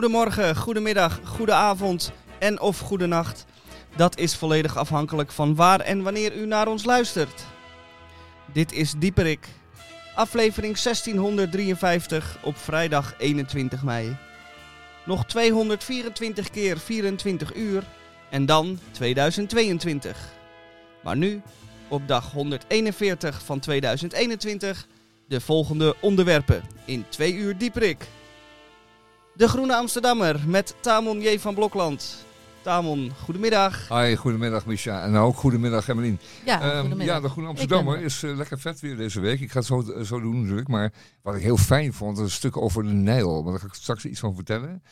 Goedemorgen, goedemiddag, goedenavond en of goedenacht. Dat is volledig afhankelijk van waar en wanneer u naar ons luistert. Dit is Dieperik, aflevering 1653 op vrijdag 21 mei. Nog 224 keer 24 uur en dan 2022. Maar nu, op dag 141 van 2021, de volgende onderwerpen in 2 uur Dieperik. De Groene Amsterdammer met Tamon J. van Blokland. Tamon, goedemiddag. Hi, goedemiddag Misha. En ook goedemiddag Emmeline. Ja, Ehm, goedemiddag. ja, de Groene Amsterdammer ben er. is eh, lekker vet weer deze week. Ik ga het zo, eh, zo doen natuurlijk. Maar wat ik heel fijn vond, een stuk over de Nijl. Maar daar ga ik straks iets van vertellen.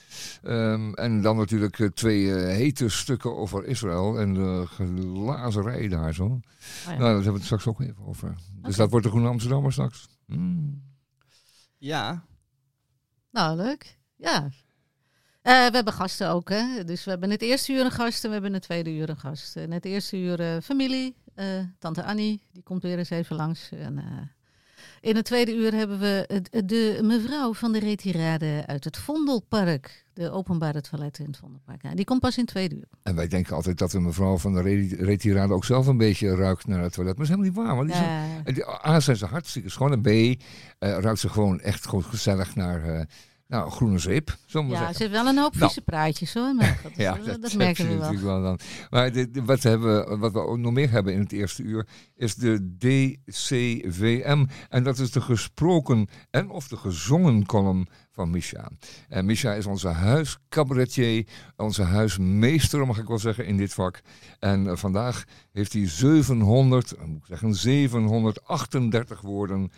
Ehm, en dan natuurlijk eh, twee hete stukken over Israël en de glazerij daar zo. Oh ja. Nou, daar hebben we het straks ook even over. Dus dat wordt de Groene Amsterdammer straks. Mm. Ja, Nou, leuk. Ja. Eh, we hebben gasten ook, hè. Dus we hebben het eerste uur een gast en we hebben het tweede uur een gast. In het eerste uur eh, familie, eh, tante Annie, die komt weer eens even langs. En, in het tweede uur hebben we de mevrouw van de retirade uit het Vondelpark. De openbare toiletten in het Vondelpark. Ja, die komt pas in het tweede uur. En wij denken altijd dat de mevrouw van de re- retirade ook zelf een beetje ruikt naar het toilet. Maar dat is helemaal niet waar. Want die zijn- Ja. En A, zijn ze hartstikke schoon. En B, ruikt ze gewoon echt gewoon gezellig naar nou, groene zeep, Ja, zeggen. ze heeft wel een hoop Nou. vieze praatjes hoor. Maar dat, Ja, dat, dat, merken we wel. dan. Maar wat, hebben, we- wat we ook nog meer hebben in het eerste uur is de DCVM. En dat is de gesproken en of de gezongen column van Misha. En Misha is onze huiscabaretier, onze huismeester mag ik wel zeggen in dit vak. En eh, vandaag heeft hij 700, eh, moet ik zeggen 738 woorden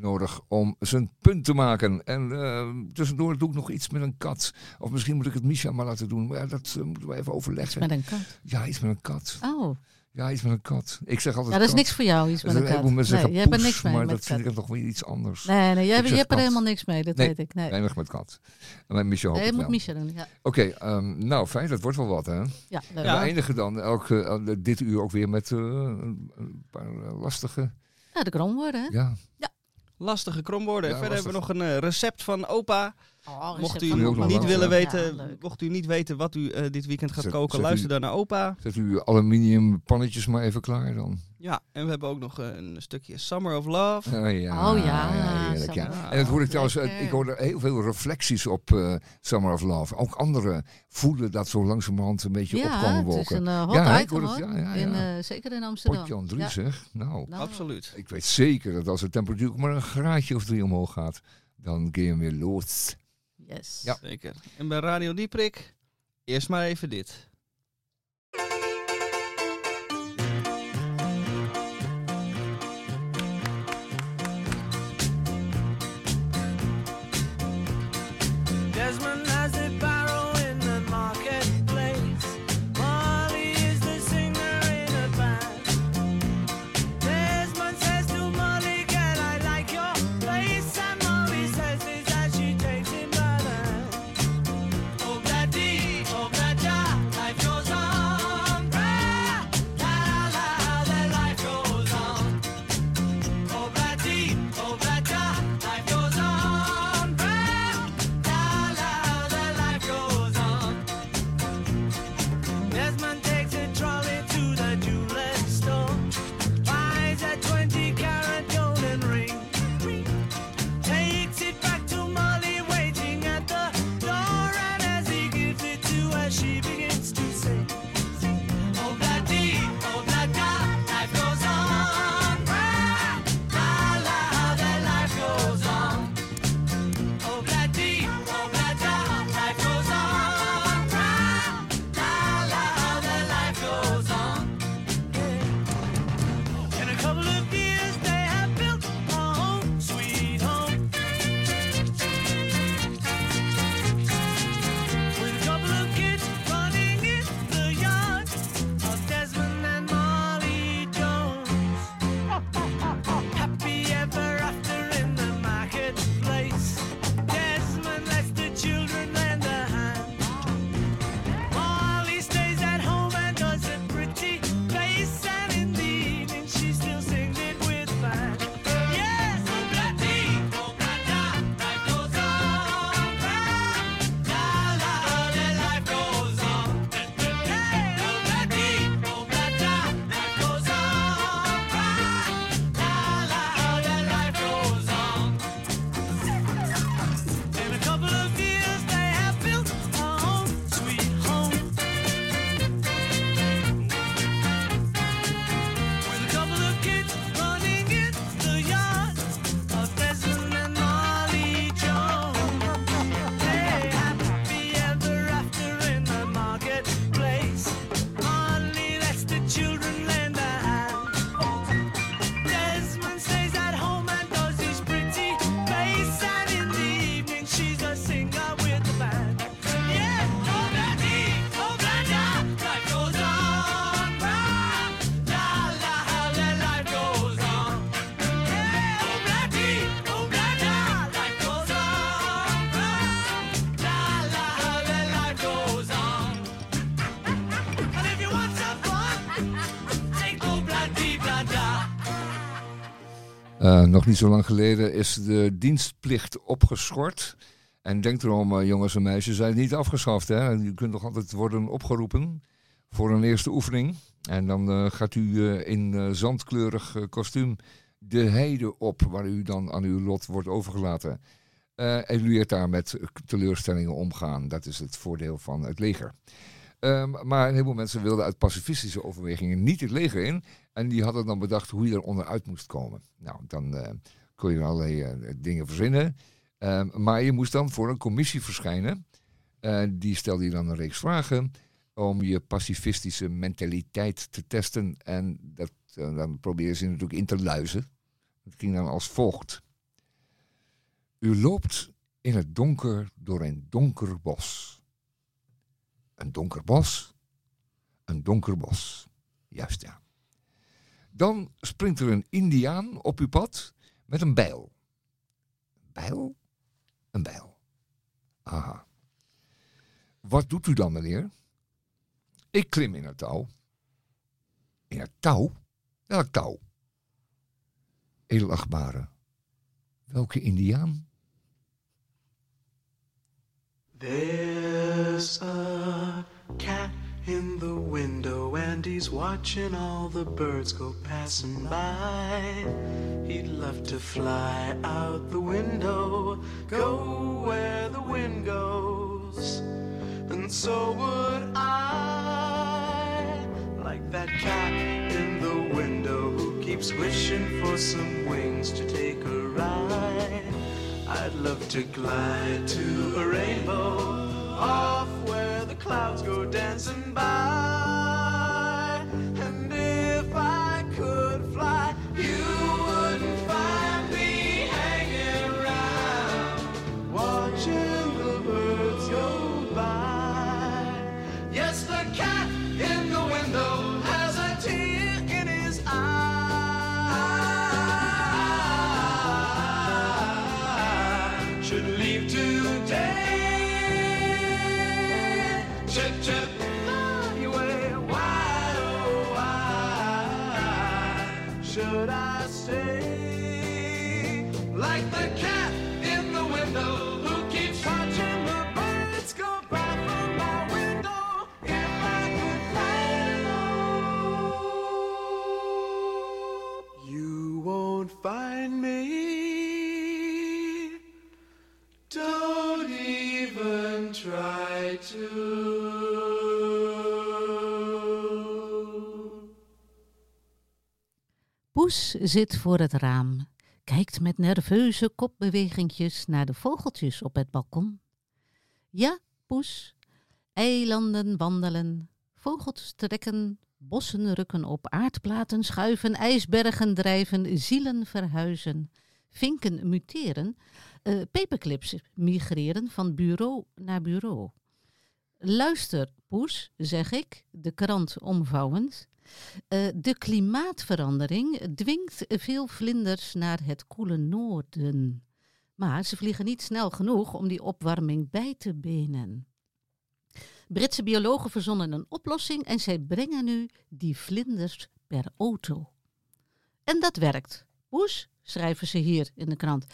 nodig om zijn punt te maken. En eh, tussendoor doe ik nog iets met een kat. Of misschien moet ik het Misha maar laten doen. Maar ja, dat eh, moeten we even overleggen. Met een kat. Ja, iets met een kat. Oh, Ja, iets met een kat. Ik zeg altijd ja, dat is kat. niks voor jou, iets met een kat. Nee, zeggen jij hebt er niks mee maar met dat vind ik toch weer iets anders. Nee, nee, jij, jij hebt er helemaal niks mee, dat Nee, weet ik. Nee, Weinig met kat. Alleen Misha hoopt nee moet wel. Misha doen. Ja, Oké, ehm, nou fijn, dat wordt wel wat hè. ja, leuk. En we eindigen dan elke, eh, dit uur ook weer met eh, een, paar lastige... Ja, de kromwoorden, hè? Ja, lastige kromwoorden. Ja, Verder hebben we nog een eh, recept van opa. Oh, Mocht u niet willen ja. weten, Ja, mocht u niet weten wat u eh, dit weekend gaat Zet- koken, zet u- luister dan naar opa. zet u aluminium pannetjes maar even klaar dan. Ja, en we hebben ook nog eh, een stukje Summer of Love. Ah, ja, Oh ja, heerlijk, ja. En dat hoor ik trouwens, eh, ik hoor er heel veel reflecties op eh, Summer of Love. Ook anderen voelen dat zo langzamerhand een beetje Ja, opkomen het is wolken. een hot Ja, ik item, hoor het, hoor. ja, ja, In, ja. eh, zeker in Amsterdam. Potje Andries, Ja. zeg. Nou, Nou, Absoluut. ik weet zeker dat als de temperatuur maar een graadje of drie omhoog gaat, dan ga je weer los. Yes. Ja. Zeker. En bij Radio Dieprik, eerst maar even dit. Nog niet zo lang geleden is de dienstplicht opgeschort. En denk erom, eh, jongens en meisjes, zijn niet afgeschaft. Hè? Je kunt nog altijd worden opgeroepen voor een eerste oefening. En dan eh, gaat u eh, in zandkleurig kostuum de heide op, waar u dan aan uw lot wordt overgelaten. En u leert daar met teleurstellingen omgaan. Dat is het voordeel van het leger. Ehm, maar een heleboel mensen wilden uit pacifistische overwegingen niet het leger in. En die hadden dan bedacht hoe je er onderuit moest komen. Nou, dan eh, kon je allerlei eh, dingen verzinnen. Ehm, maar je moest dan voor een commissie verschijnen. Eh, die stelde je dan een reeks vragen om je pacifistische mentaliteit te testen. En dat, dan probeerden ze natuurlijk in te luizen. Het ging dan als volgt. U loopt in het donker door een donker bos. Een donker bos? Een donker bos. Juist ja. Dan springt er een indiaan op uw pad met een bijl. Bijl? Een bijl. Aha. Wat doet u dan, meneer? Ik klim in het touw. In het touw? Welk touw? Edelachtbare. Welke indiaan? There's a cat in the window and he's watching all the birds go passing by. He'd love to fly out the window, go where the wind goes, and so would I. Like that cat in the window who keeps wishing for some wings to take a ride. I'd love to glide to a rainbow off where the clouds go dancing by. Poes zit voor het raam, kijkt met nerveuze kopbewegingjes naar de vogeltjes op het balkon. Ja, Poes, eilanden wandelen, vogels trekken, bossen rukken op, aardplaten schuiven, ijsbergen drijven, zielen verhuizen, vinken muteren, eh, paperclips migreren van bureau naar bureau. Luister, Poes, zeg ik, de krant omvouwend. Eh, de klimaatverandering dwingt veel vlinders naar het koele noorden. Maar ze vliegen niet snel genoeg om die opwarming bij te benen. Britse biologen verzonnen een oplossing en zij brengen nu die vlinders per auto. En dat werkt. Poes, schrijven ze hier in de krant.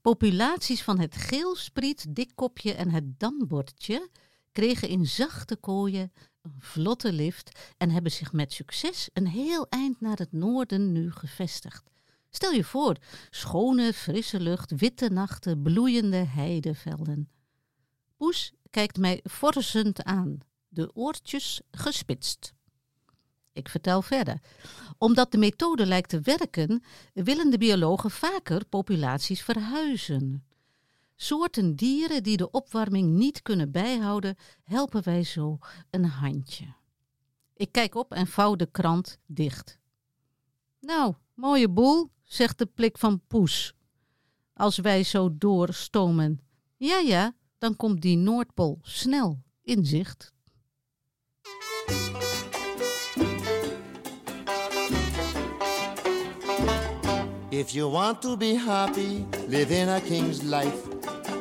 Populaties van het geelspriet, dikkopje en het dambordje kregen in zachte kooien een vlotte lift en hebben zich met succes een heel eind naar het noorden nu gevestigd. Stel je voor, schone, frisse lucht, witte nachten, bloeiende heidevelden. Poes kijkt mij forsend aan, de oortjes gespitst. Ik vertel verder. Omdat de methode lijkt te werken, willen de biologen vaker populaties verhuizen. Soorten dieren die de opwarming niet kunnen bijhouden, helpen wij zo een handje. Ik kijk op en vouw de krant dicht. Nou, mooie boel, zegt de plik van Poes. Als wij zo doorstomen. Ja, ja, dan komt die Noordpool snel in zicht. If you want to be happy, live in a king's life.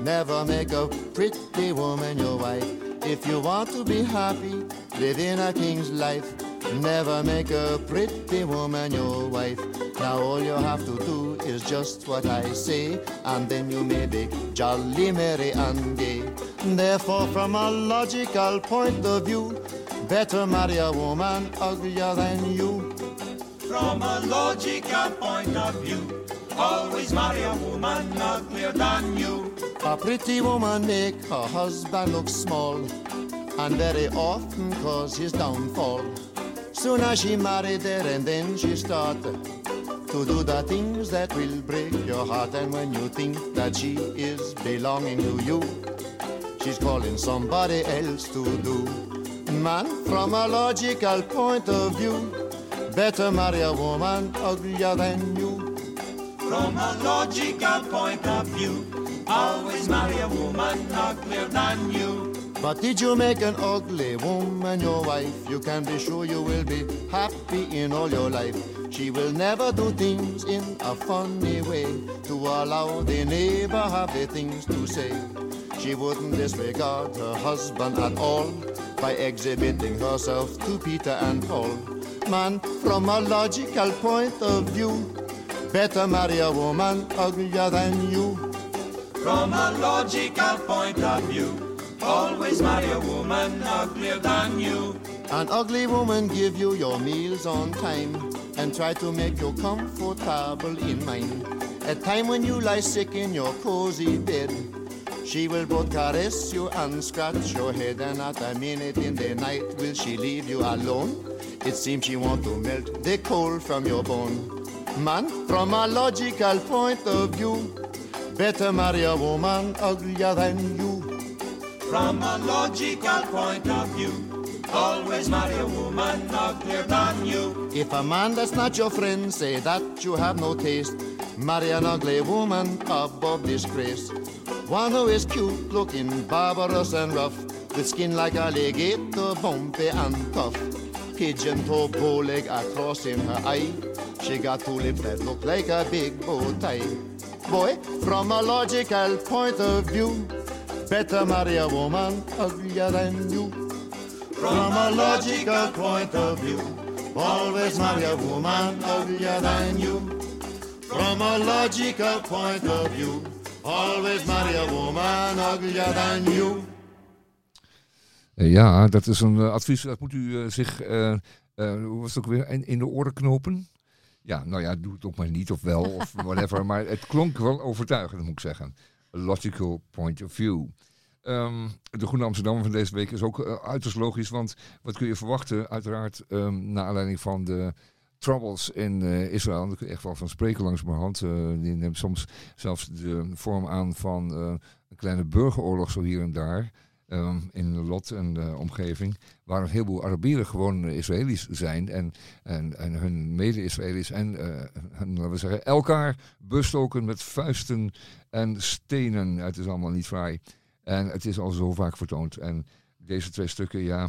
Never make a pretty woman your wife. If you want to be happy, live in a king's life. never make a pretty woman your wife. Now all you have to do is just what I say, and then you may be jolly merry and gay. Therefore, from a logical point of view, better marry a woman uglier than you. From a logical point of view, always marry a woman uglier than you. A pretty woman make her husband look small, and very often cause his downfall. Soon as she married there, and then she start to do the things that will break your heart. And when you think that she is belonging to you, she's calling somebody else to do. Man, from a logical point of view, better marry a woman uglier than you. From a logical point of view, always marry a woman uglier than you. But did you make an ugly woman your wife? You can be sure you will be happy in all your life. She will never do things in a funny way to allow the neighbor have the things to say. She wouldn't disregard her husband at all by exhibiting herself to Peter and Paul. Man, from a logical point of view, better marry a woman uglier than you. From a logical point of view, always marry a woman uglier than you. An ugly woman give you your meals on time and try to make you comfortable in mind. At time when you lie sick in your cozy bed, she will both caress you and scratch your head, and at a minute in the night will she leave you alone. It seems she want to melt the coal from your bone. Man, from a logical point of view, better marry a woman uglier than you. From a logical point of view, always marry a woman uglier than you. If a man that's not your friend say that you have no taste, marry an ugly woman above disgrace. One who is cute looking, barbarous and rough, with skin like alligator, bumpy and tough. Pigeon toe, bow leg across in her eye. She got two lips that look like a big bow tie. Boy, from a logical point of view, better marry a woman uglier than you. From a logical point of view, always marry a woman uglier than you. From a logical point of view, always marry a woman uglier than you. Eh, Ja, dat is een eh, advies. Dat moet u eh, zich, hoe was het ook weer, in, in de oren knopen. Ja, nou ja, doe het ook maar niet of wel of whatever. maar het klonk wel overtuigend, moet ik zeggen. A logical point of view. Ehm, de Groene Amsterdammer van deze week is ook uiterst logisch. Want wat kun je verwachten? Uiteraard, ehm naar aanleiding van de troubles in Israël. Daar kun je echt wel van spreken langzamerhand. Eh die neemt soms zelfs de vorm aan van een kleine burgeroorlog zo hier en daar. Ehm, in Lot en de omgeving. Waar een heleboel Arabieren gewoon Israëli's zijn. En, en, en hun mede-Israëli's. En eh, we zeggen, elkaar bestoken met vuisten en stenen. Het is allemaal niet fraai. En het is al zo vaak vertoond. En deze twee stukken, ja,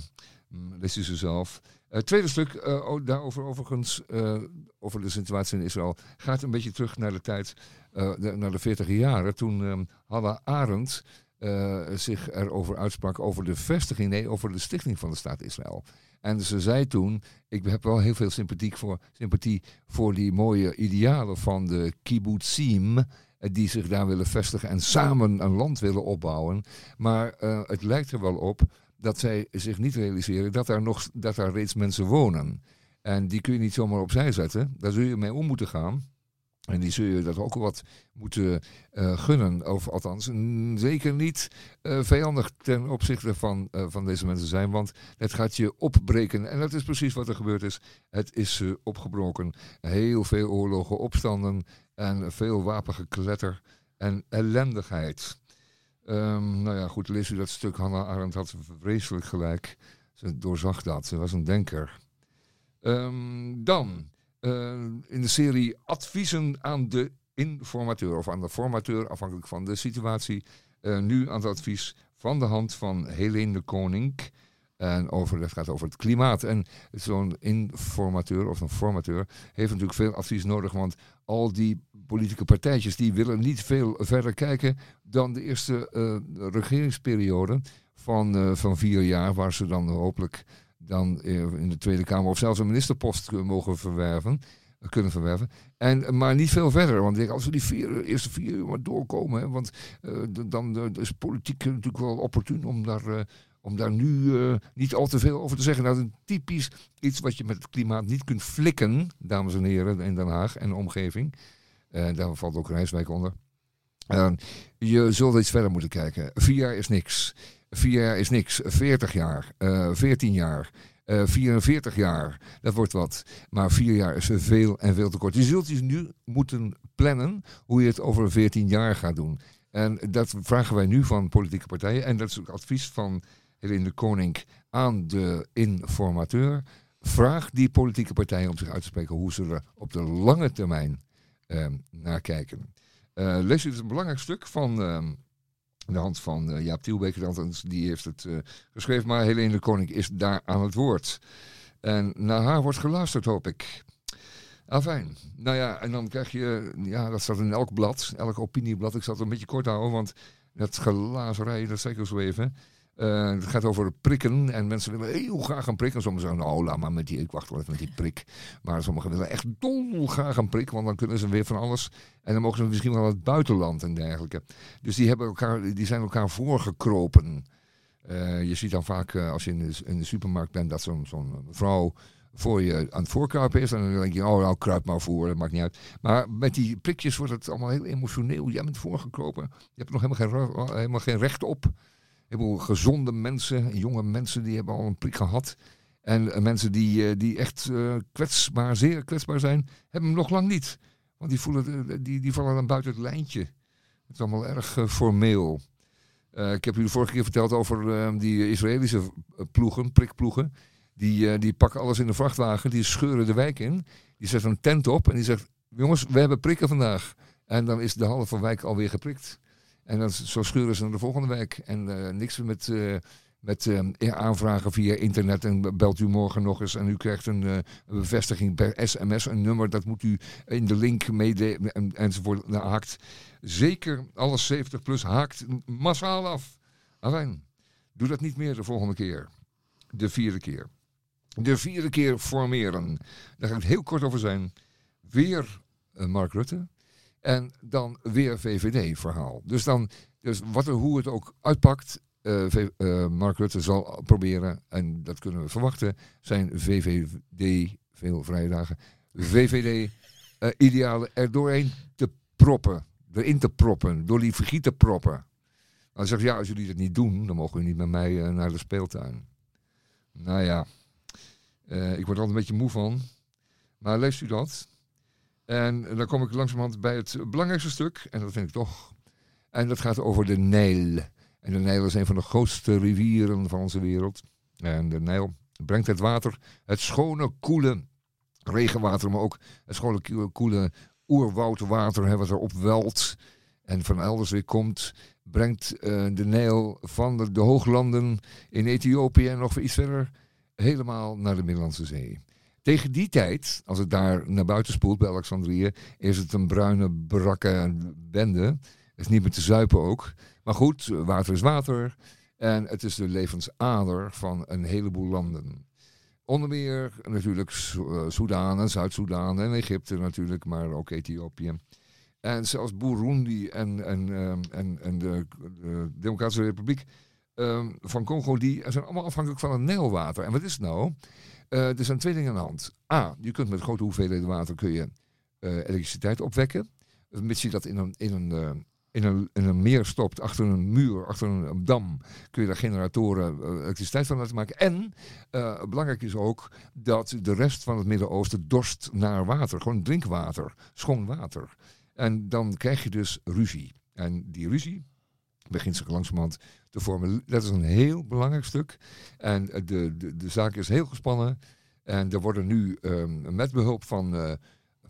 mm, lees u ze zelf. Het tweede stuk, eh, daarover overigens, eh, over de situatie in Israël, gaat een beetje terug naar de tijd, eh, de- naar de 40 jaren. Toen ehm Hannah Arendt eh, zich erover uitsprak over de vestiging, nee, over de stichting van de staat Israël. En ze zei toen, ik heb wel heel veel sympathie voor, sympathie voor die mooie idealen van de kibbutzim, eh, die zich daar willen vestigen en samen een land willen opbouwen. Maar eh, het lijkt er wel op dat zij zich niet realiseren dat daar, nog, dat daar reeds mensen wonen. En die kun je niet zomaar opzij zetten. Daar zul je mee om moeten gaan. En die zul je dat ook wat moeten eh, gunnen. Of althans, zeker niet eh, vijandig ten opzichte van, eh, van deze mensen zijn. Want het gaat je opbreken. En dat is precies wat er gebeurd is. Het is opgebroken. Heel veel oorlogen, opstanden en veel wapengekletter en ellendigheid. Ehm, nou ja, goed, lees u dat stuk. Hannah Arendt had vreselijk gelijk. Ze doorzag dat. Ze was een denker. Ehm, dan, in de serie Adviezen aan de informateur of aan de formateur, afhankelijk van de situatie. Eh, nu aan het advies van de hand van Helene de Koning. En over, gaat over het klimaat. En zo'n informateur of een formateur heeft natuurlijk veel advies nodig. Want al die politieke partijtjes die willen niet veel verder kijken dan de eerste eh, regeringsperiode van, eh, van vier jaar. Waar ze dan hopelijk dan eh, in de Tweede Kamer of zelfs een ministerpost mogen verwerven, kunnen verwerven. En, maar niet veel verder, want als we die eerste vier uur maar doorkomen, hè, want eh, dan eh, is politiek natuurlijk wel opportun om daar, om daar nu niet al te veel over te zeggen. Dat is typisch iets wat je met het klimaat niet kunt flikken, dames en heren, in Den Haag en de omgeving. Daar valt ook Rijswijk onder. Je zult iets verder moeten kijken. Vier jaar is niks. Vier jaar is niks. 40 jaar, eh 14 jaar, eh 44 jaar. Dat wordt wat. Maar vier jaar is veel en veel te kort. Je zult dus nu moeten plannen hoe je het over 14 jaar gaat doen. En dat vragen wij nu van politieke partijen. En dat is ook advies van Helene de Koning aan de informateur. Vraag die politieke partijen om zich uit te spreken hoe ze er op de lange termijn ehm, naar kijken. Eh lees het een belangrijk stuk van ehm, de hand van eh, Jaap Tielbeker, die heeft het eh, geschreven, maar Helene de Koning is daar aan het woord. En naar haar wordt geluisterd, hoop ik. Afijn. Nou ja, en dan krijg je, ja, dat staat in elk blad, elk opinieblad. Ik zal het een beetje kort houden, want dat gelazerij, dat zeg ik zo even. Eh, het gaat over prikken en mensen willen heel graag een prik. En sommigen zeggen, nou, laat maar met die, ik wacht wel even met die prik. Maar sommigen willen echt dolgraag een prik, want dan kunnen ze weer van alles. En dan mogen ze misschien wel naar het buitenland en dergelijke. Dus die, hebben elkaar, die zijn elkaar voorgekropen. Eh, je ziet dan vaak, eh, als je in de, in de supermarkt bent, dat zo'n vrouw voor je aan het voorkruipen is. En dan denk je, oh, nou, kruip maar voor, dat maakt niet uit. Maar met die prikjes wordt het allemaal heel emotioneel. Jij bent voorgekropen. Je hebt nog helemaal geen, helemaal geen recht op. Heleboel gezonde mensen, jonge mensen, die hebben al een prik gehad. En eh, mensen die, eh, die echt eh, kwetsbaar, zeer kwetsbaar zijn, hebben hem nog lang niet. Want die, voelen, die, die vallen dan buiten het lijntje. Het is allemaal erg formeel. Ik heb de vorige keer verteld over die Israëlische ploegen, prikploegen. Die, die pakken alles in de vrachtwagen, die scheuren de wijk in. Die zetten een tent op en die zegt, jongens, we hebben prikken vandaag. En dan is de halve wijk alweer geprikt. En dan, zo scheuren ze naar de volgende wijk. En eh, niks met, eh, met eh, aanvragen via internet en belt u morgen nog eens. En u krijgt een, eh, bevestiging per sms, een nummer. Dat moet u in de link meedelen en, enzovoort. Nou, haakt zeker alles 70 plus haakt massaal af. Alleen, doe dat niet meer de volgende keer. De vierde keer. De vierde keer formeren. Daar ga ik heel kort over zijn. Weer Mark Rutte. En dan weer VVD-verhaal. Dus dan, dus wat er, hoe het ook uitpakt, eh, eh, Mark Rutte zal proberen, en dat kunnen we verwachten, zijn VVD, veel vrije dagen, VVD-idealen er doorheen te proppen. Erin te proppen, door die vergiet te proppen. Dan zegt ja, als jullie dat niet doen, dan mogen jullie niet met mij eh, naar de speeltuin. Nou ja, eh, ik word er altijd een beetje moe van. Maar leest u dat? En dan kom ik langzamerhand bij het belangrijkste stuk, en dat vind ik toch. En dat gaat over de Nijl. En de Nijl is een van de grootste rivieren van onze wereld. En de Nijl brengt het water, het schone, koele regenwater, maar ook het schone, koele- oerwoudwater hè, wat erop welt en van elders weer komt, brengt eh, de Nijl van de, de hooglanden in Ethiopië en nog iets verder helemaal naar de Middellandse Zee. Tegen die tijd, als het daar naar buiten spoelt bij Alexandrië, is het een bruine, brakke bende. Het is niet meer te zuipen ook. Maar goed, water is water. En het is de levensader van een heleboel landen. Onder meer natuurlijk eh, Soedan en Zuid-Soedan en Egypte natuurlijk, maar ook Ethiopië. En zelfs Burundi en, en, ehm, en, en de, de Democratische Republiek ehm, van Congo, die zijn allemaal afhankelijk van het Nijlwater. En wat is het nou? Eh, er zijn twee dingen aan de hand. A, je kunt met grote hoeveelheden water kun je, eh, elektriciteit opwekken. Mits je dat in een, in, een, eh, in, een, een meer stopt, achter een muur, achter een, dam, kun je daar generatoren eh, elektriciteit van laten maken. En eh, belangrijk is ook dat de rest van het Midden-Oosten dorst naar water. Gewoon drinkwater, schoon water. En dan krijg je dus ruzie. En die ruzie begint zich langzamerhand te vormen. Dat is een heel belangrijk stuk. En eh, de, de, de zaak is heel gespannen. En er worden nu ehm, met behulp van, eh,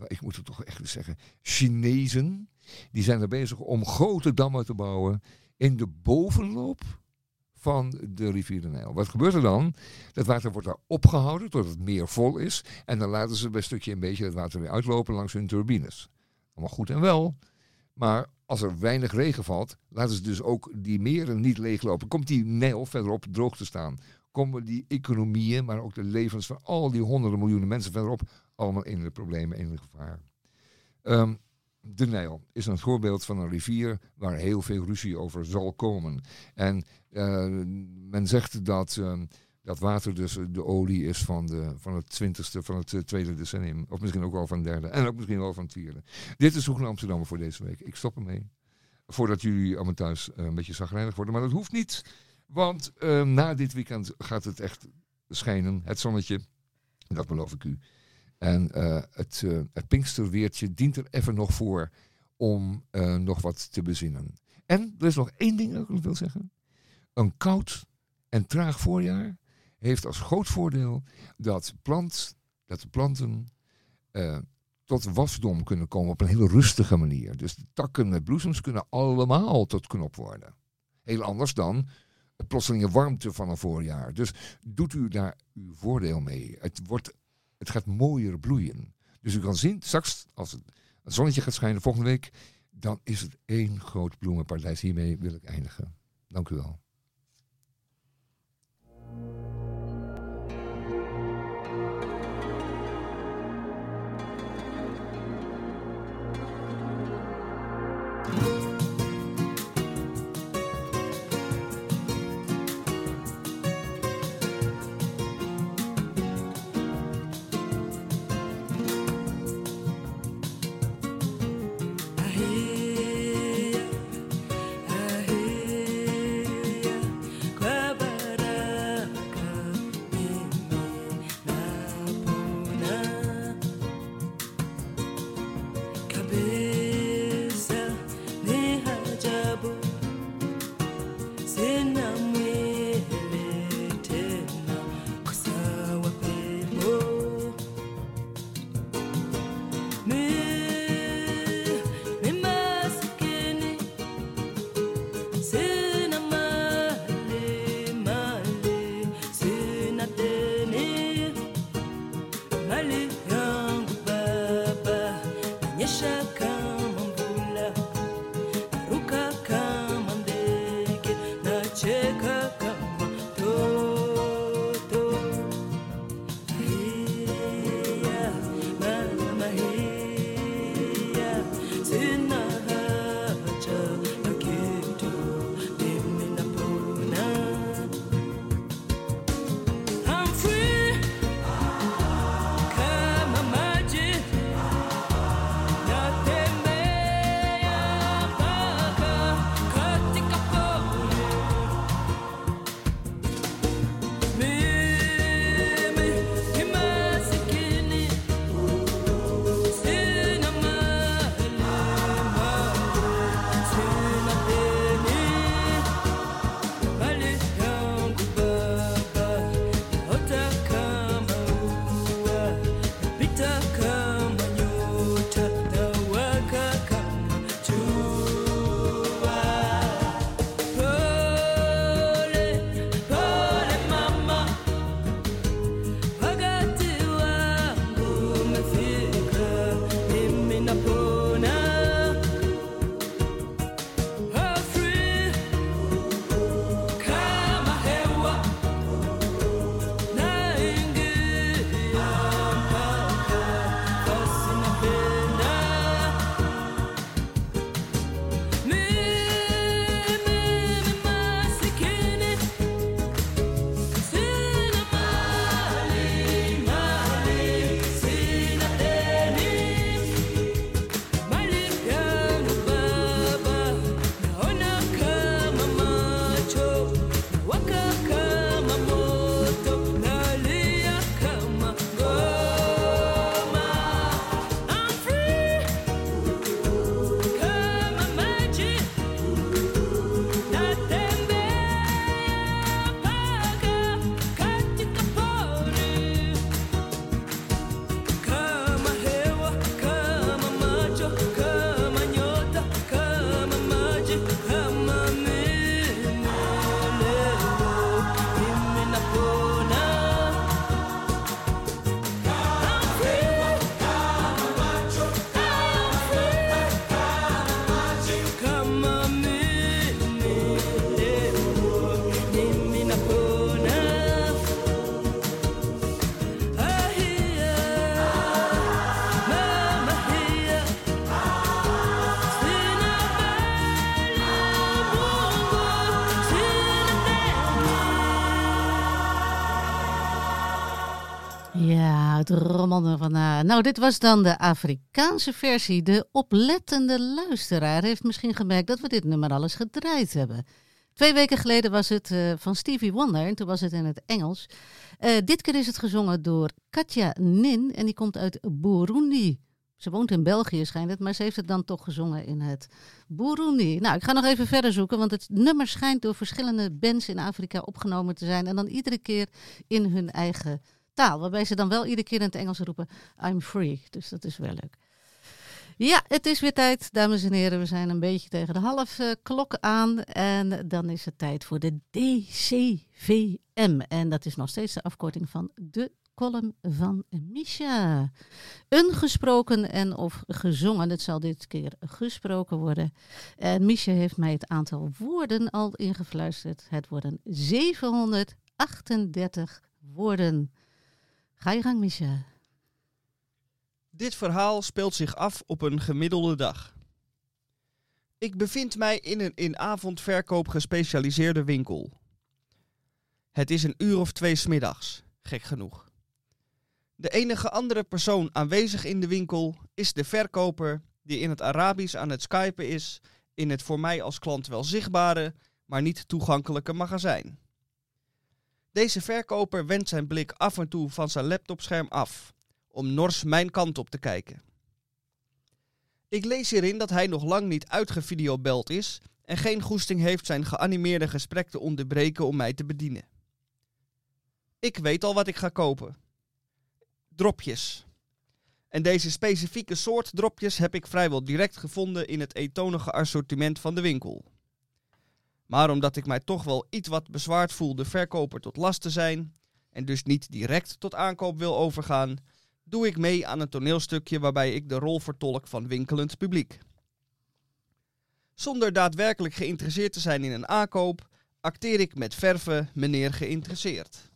ik moet het toch echt zeggen, Chinezen. Die zijn er bezig om grote dammen te bouwen in de bovenloop van de rivier de Nijl. Wat gebeurt er dan? Dat water wordt daar opgehouden tot het meer vol is. En dan laten ze bij stukje een beetje het water weer uitlopen langs hun turbines. Allemaal goed en wel. Maar als er weinig regen valt, laten ze dus ook die meren niet leeglopen. Komt die Nijl verderop droog te staan. komen die economieën, maar ook de levens van al die honderden miljoenen mensen verderop, allemaal in de problemen, in de gevaar. Ehm, de Nijl is een voorbeeld van een rivier waar heel veel ruzie over zal komen. En eh, men zegt dat ehm, dat water dus de olie is van, de, van het twintigste, van het eh, tweede decennium. Of misschien ook wel van het derde. En ook misschien wel van het vierde. Dit is Hoek Amsterdam voor deze week. Ik stop ermee. Voordat jullie allemaal thuis eh, een beetje zagrijnig worden. Maar dat hoeft niet. Want eh, na dit weekend gaat het echt schijnen. Het zonnetje. Dat beloof ik u. En eh, het, eh, het Pinksterweertje dient er even nog voor om eh, nog wat te bezinnen. En er is nog één ding dat ik wil zeggen. Een koud en traag voorjaar heeft als groot voordeel dat, plant, dat de planten eh, tot wasdom kunnen komen op een hele rustige manier. Dus de takken met bloesems kunnen allemaal tot knop worden. Heel anders dan plotselinge warmte van een voorjaar. Dus doet u daar uw voordeel mee. Het, wordt, het gaat mooier bloeien. Dus u kan zien, straks als het, het zonnetje gaat schijnen volgende week, dan is het één groot bloemenparadijs. Hiermee wil ik eindigen. Dank u wel. Rommel van na. Nou, dit was dan de Afrikaanse versie. De oplettende luisteraar heeft misschien gemerkt dat we dit nummer alles gedraaid hebben. Twee weken geleden was het eh, van Stevie Wonder en toen was het in het Engels. Eh, dit keer is het gezongen door Katja Nin en die komt uit Burundi. Ze woont in België schijnt het, maar ze heeft het dan toch gezongen in het Burundi. Nou, ik ga nog even verder zoeken, want het nummer schijnt door verschillende bands in Afrika opgenomen te zijn. En dan iedere keer in hun eigen Waarbij ze dan wel iedere keer in het Engels roepen, I'm free. Dus dat is wel leuk. Ja, het is weer tijd, dames en heren. We zijn een beetje tegen de half eh, klok aan. En dan is het tijd voor de DCVM. En dat is nog steeds de afkorting van de column van Misha. Een gesproken en of gezongen. Het zal dit keer gesproken worden. En Misha heeft mij het aantal woorden al ingefluisterd. Het worden 738 woorden. Ga je gang, Misha. Dit verhaal speelt zich af op een gemiddelde dag. Ik bevind mij in een in avondverkoop gespecialiseerde winkel. Het is een uur of twee smiddags, gek genoeg. De enige andere persoon aanwezig in de winkel is de verkoper die in het Arabisch aan het skypen is in het voor mij als klant wel zichtbare, maar niet toegankelijke magazijn. Deze verkoper wendt zijn blik af en toe van zijn laptopscherm af om nors mijn kant op te kijken. Ik lees hierin dat hij nog lang niet uitgevideobeld is en geen goesting heeft zijn geanimeerde gesprek te onderbreken om mij te bedienen. Ik weet al wat ik ga kopen. Dropjes. En deze specifieke soort dropjes heb ik vrijwel direct gevonden in het eentonige assortiment van de winkel. Maar omdat ik mij toch wel iets wat bezwaard voel de verkoper tot last te zijn, en dus niet direct tot aankoop wil overgaan, doe ik mee aan een toneelstukje waarbij ik de rol vertolk van winkelend publiek. Zonder daadwerkelijk geïnteresseerd te zijn in een aankoop, acteer ik met verve meneer geïnteresseerd.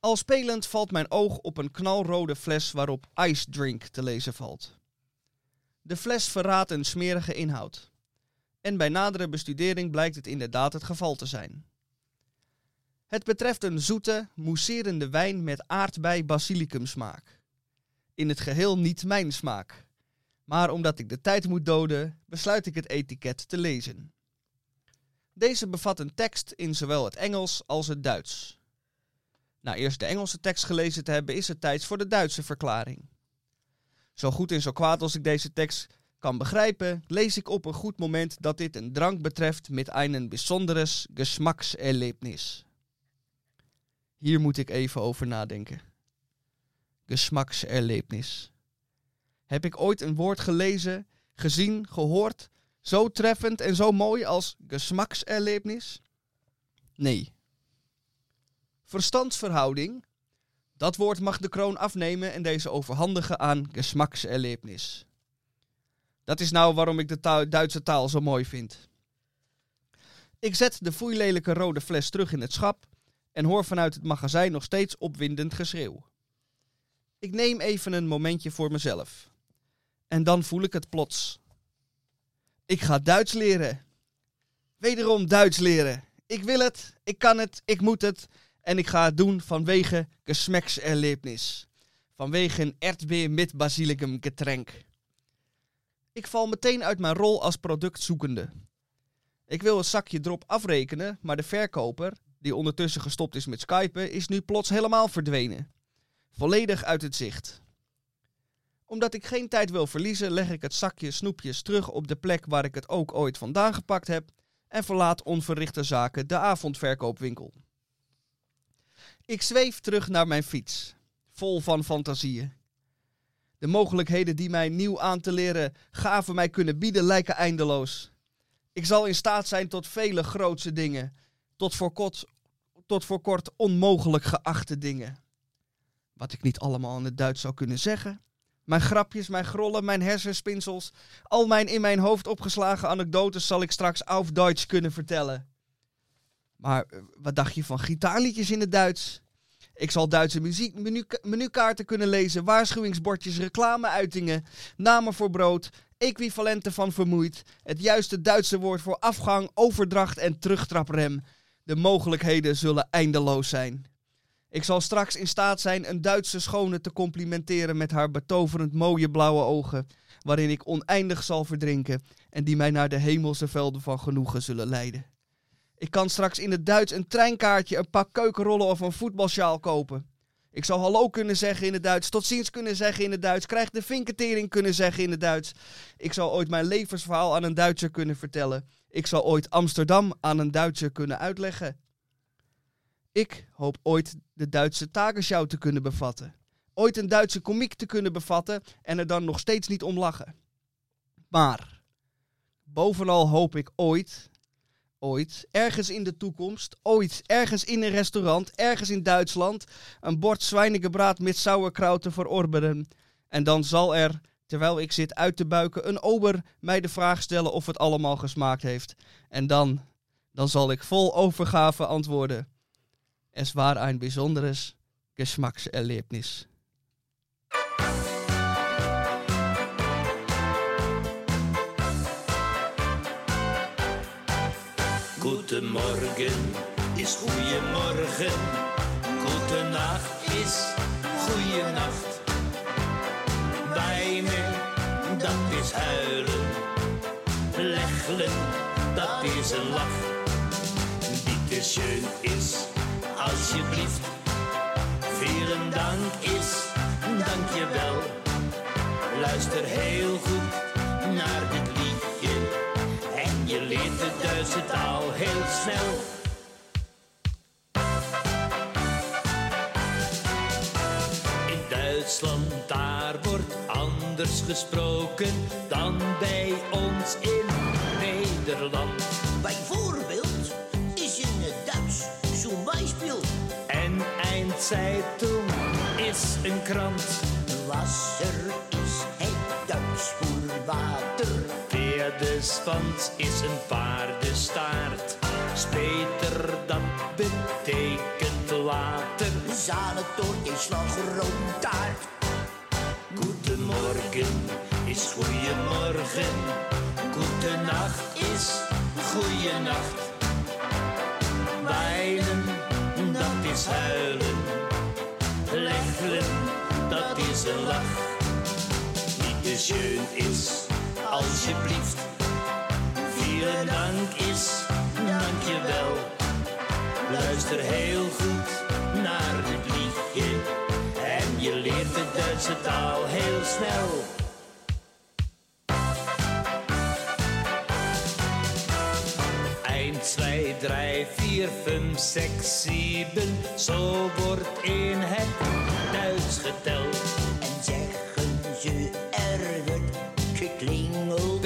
Al spelend valt mijn oog op een knalrode fles waarop Ice Drink te lezen valt. De fles verraadt een smerige inhoud. En bij nadere bestudering blijkt het inderdaad het geval te zijn. Het betreft een zoete, mousserende wijn met aardbei-basilicum smaak. In het geheel niet mijn smaak. Maar omdat ik de tijd moet doden, besluit ik het etiket te lezen. Deze bevat een tekst in zowel het Engels als het Duits. Na eerst de Engelse tekst gelezen te hebben, is het tijd voor de Duitse verklaring. Zo goed en zo kwaad als ik deze tekst kan begrijpen, lees ik op een goed moment dat dit een drank betreft met een besonderes Geschmackserlebnis. Hier moet ik even over nadenken. Geschmackserlebnis. Heb ik ooit een woord gelezen, gezien, gehoord, zo treffend en zo mooi als Geschmackserlebnis? Nee. Verstandsverhouding. Dat woord mag de kroon afnemen en deze overhandigen aan Geschmackserlebnis. Dat is nou waarom ik de Duitse taal zo mooi vind. Ik zet de foeilelijke rode fles terug in het schap en hoor vanuit het magazijn nog steeds opwindend geschreeuw. Ik neem even een momentje voor mezelf. En dan voel ik het plots. Ik ga Duits leren. Wederom Duits leren. Ik wil het, ik kan het, ik moet het. En ik ga het doen vanwege Geschmackserlebnis. Vanwege een erdbeer met basilicum getränk. Ik val meteen uit mijn rol als productzoekende. Ik wil het zakje drop afrekenen, maar de verkoper, die ondertussen gestopt is met skypen, is nu plots helemaal verdwenen. Volledig uit het zicht. Omdat ik geen tijd wil verliezen, leg ik het zakje snoepjes terug op de plek waar ik het ook ooit vandaan gepakt heb en verlaat onverrichte zaken de avondverkoopwinkel. Ik zweef terug naar mijn fiets, vol van fantasieën. De mogelijkheden die mij nieuw aan te leren gaven mij kunnen bieden lijken eindeloos. Ik zal in staat zijn tot vele grootse dingen, tot voor kort, tot voor kort onmogelijk geachte dingen. Wat ik niet allemaal in het Duits zou kunnen zeggen. Mijn grapjes, mijn grollen, mijn hersenspinsels, al mijn in mijn hoofd opgeslagen anekdotes zal ik straks auf Duits kunnen vertellen. Maar eh, wat dacht je van gitaarliedjes in het Duits? Ik zal Duitse muziek, menu, menukaarten kunnen lezen, waarschuwingsbordjes, reclameuitingen, namen voor brood, equivalenten van vermoeid, het juiste Duitse woord voor afgang, overdracht en terugtraprem. De mogelijkheden zullen eindeloos zijn. Ik zal straks in staat zijn een Duitse schone te complimenteren met haar betoverend mooie blauwe ogen, waarin ik oneindig zal verdrinken en die mij naar de hemelse velden van genoegen zullen leiden. Ik kan straks in het Duits een treinkaartje, een pak keukenrollen of een voetbalsjaal kopen. Ik zou hallo kunnen zeggen in het Duits, tot ziens kunnen zeggen in het Duits, krijg de vinketering kunnen zeggen in het Duits. Ik zou ooit mijn levensverhaal aan een Duitser kunnen vertellen. Ik zal ooit Amsterdam aan een Duitser kunnen uitleggen. Ik hoop ooit de Duitse Tagesschau te kunnen bevatten. Ooit een Duitse komiek te kunnen bevatten en er dan nog steeds niet om lachen. Maar bovenal hoop ik ooit, ooit, ergens in de toekomst, ooit, ergens in een restaurant, ergens in Duitsland, een bord zwijnengebraad met sauerkraut te verorberen. En dan zal er, terwijl ik zit uit te buiken, een ober mij de vraag stellen of het allemaal gesmaakt heeft. En dan, dan zal ik vol overgave antwoorden. Es war ein besonderes Geschmackserlebnis. Goedemorgen is goeiemorgen. Goedenacht is goeienacht. Wijnen, dat is huilen. Lächeln, dat is een lach. Bitte schön is, alsjeblieft. Vielen dank is, dankjewel. Luister heel goed Duitse taal heel snel. In Duitsland, daar wordt anders gesproken dan bij ons in Nederland. Bijvoorbeeld is in het Duits zo'n Beispiel. En Eindzeitung is een krant. Wasser is het Duits voor water. Pferdeswans is een paardenstaart. Speter, dat betekent water. Zanentoort is slagroomtaart. Goedemorgen is goeiemorgen. Goedenacht is goeienacht. Wijnen, dat is huilen. Lächeln, dat is een lach. Bitte schön is, alsjeblieft. Vielen dank is, dankjewel. Luister heel goed naar dit liedje. En je leert de Duitse taal heel snel. Eén, twee, drie, vier, vijf, zes, zeven. Zo wordt in het Duits geteld. En zeggen ze.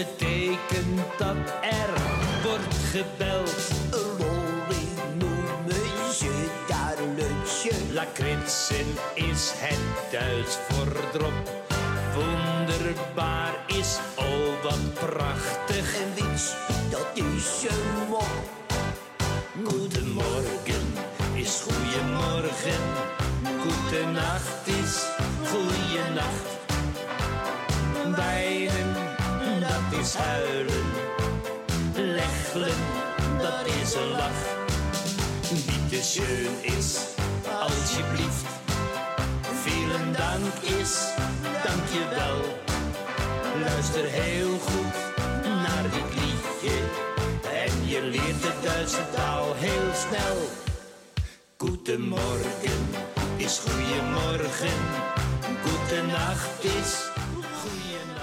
Betekent dat er wordt gebeld. Lolly noemen ze daar lunchen. Lakritsen is het Duits voor drop. Wonderbaar is, oh wat prachtig. En wits, dat is een mop. Goedemorgen is goeiemorgen. Goedenacht is goeienacht. Dat is huilen. Lächeln, dat is een lach. Bitte schön is, alsjeblieft. Vielen dank is, dankjewel. Luister heel goed naar dit liedje. En je leert de Duitse taal heel snel. Goedemorgen is goeiemorgen. Goedenacht is